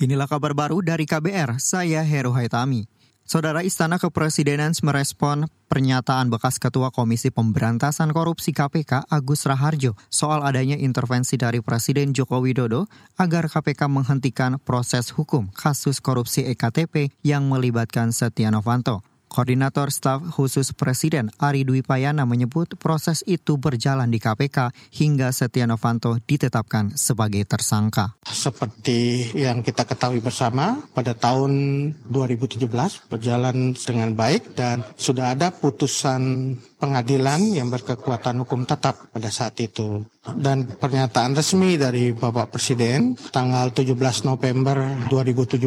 Inilah kabar baru dari KBR, saya Heru Haitami. Saudara Istana Kepresidenan merespon pernyataan bekas Ketua Komisi Pemberantasan Korupsi KPK Agus Raharjo soal adanya intervensi dari Presiden Joko Widodo agar KPK menghentikan proses hukum kasus korupsi EKTP yang melibatkan Setia Novanto. Koordinator Staf Khusus Presiden Ari Dwi Payana menyebut proses itu berjalan di KPK hingga Setia Novanto ditetapkan sebagai tersangka. Seperti yang kita ketahui bersama, pada tahun 2017 berjalan dengan baik dan sudah ada putusan pengadilan yang berkekuatan hukum tetap pada saat itu. Dan pernyataan resmi dari Bapak Presiden tanggal 17 November 2017,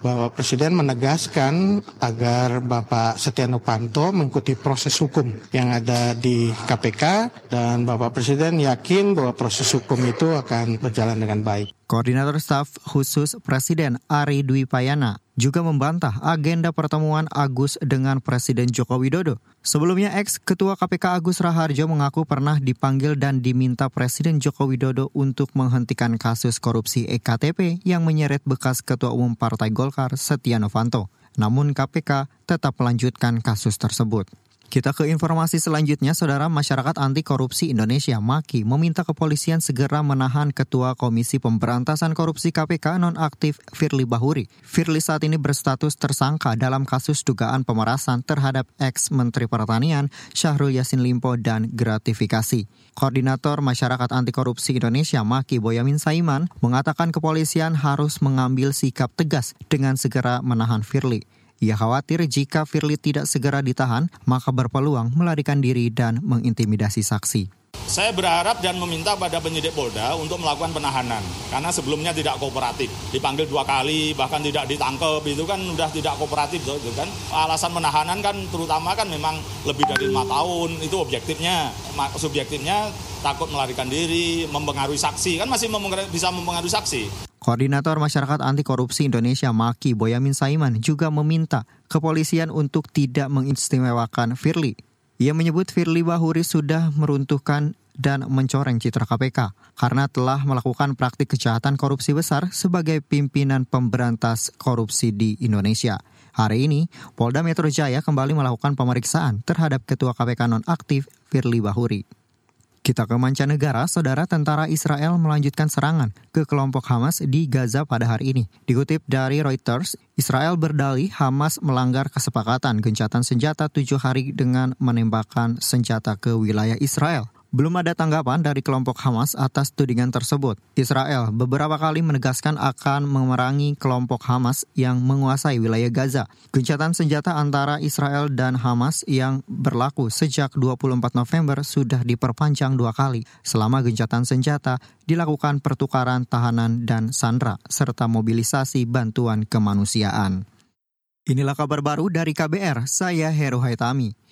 Bapak Presiden menegaskan agar Bapak Setia Novanto mengikuti proses hukum yang ada di KPK dan Bapak Presiden yakin bahwa proses hukum itu akan berjalan dengan baik. Koordinator Staf Khusus Presiden Ari Dwi Payana juga membantah agenda pertemuan Agus dengan Presiden Joko Widodo. Sebelumnya ex-ketua KPK Agus Raharjo mengaku pernah dipanggil dan diminta Presiden Joko Widodo untuk menghentikan kasus korupsi EKTP yang menyeret bekas Ketua Umum Partai Golkar Setia Novanto. Namun KPK tetap melanjutkan kasus tersebut. Kita ke informasi selanjutnya, Saudara Masyarakat Anti Korupsi Indonesia MAKI meminta kepolisian segera menahan Ketua Komisi Pemberantasan Korupsi KPK nonaktif Firly Bahuri. Firly saat ini berstatus tersangka dalam kasus dugaan pemerasan terhadap ex-Menteri Pertanian Syahrul Yassin Limpo dan gratifikasi. Koordinator Masyarakat Anti Korupsi Indonesia MAKI Boyamin Saiman mengatakan kepolisian harus mengambil sikap tegas dengan segera menahan Firly. Ia khawatir jika Firly tidak segera ditahan, maka berpeluang melarikan diri dan mengintimidasi saksi. Saya berharap dan meminta pada penyidik Polda untuk melakukan penahanan karena sebelumnya tidak kooperatif, dipanggil dua kali bahkan tidak ditangkap itu kan sudah tidak kooperatif itu kan. Alasan penahanan kan terutama kan memang lebih dari lima tahun itu objektifnya, subjektifnya takut melarikan diri, mempengaruhi saksi kan masih mempengaruhi, bisa mempengaruhi saksi. Koordinator Masyarakat Anti Korupsi Indonesia Maki Boyamin Saiman juga meminta kepolisian untuk tidak mengistimewakan Firly. Ia menyebut Firly Bahuri sudah meruntuhkan dan mencoreng citra KPK karena telah melakukan praktik kejahatan korupsi besar sebagai pimpinan pemberantas korupsi di Indonesia. Hari ini, Polda Metro Jaya kembali melakukan pemeriksaan terhadap Ketua KPK nonaktif Firly Bahuri. Kita ke mancanegara, saudara tentara Israel melanjutkan serangan ke kelompok Hamas di Gaza pada hari ini. Dikutip dari Reuters, Israel berdalih Hamas melanggar kesepakatan gencatan senjata tujuh hari dengan menembakkan senjata ke wilayah Israel. Belum ada tanggapan dari kelompok Hamas atas tudingan tersebut. Israel beberapa kali menegaskan akan memerangi kelompok Hamas yang menguasai wilayah Gaza. Gencatan senjata antara Israel dan Hamas yang berlaku sejak 24 November sudah diperpanjang dua kali. Selama gencatan senjata dilakukan pertukaran tahanan dan sandra serta mobilisasi bantuan kemanusiaan. Inilah kabar baru dari KBR, saya Heru Haitami.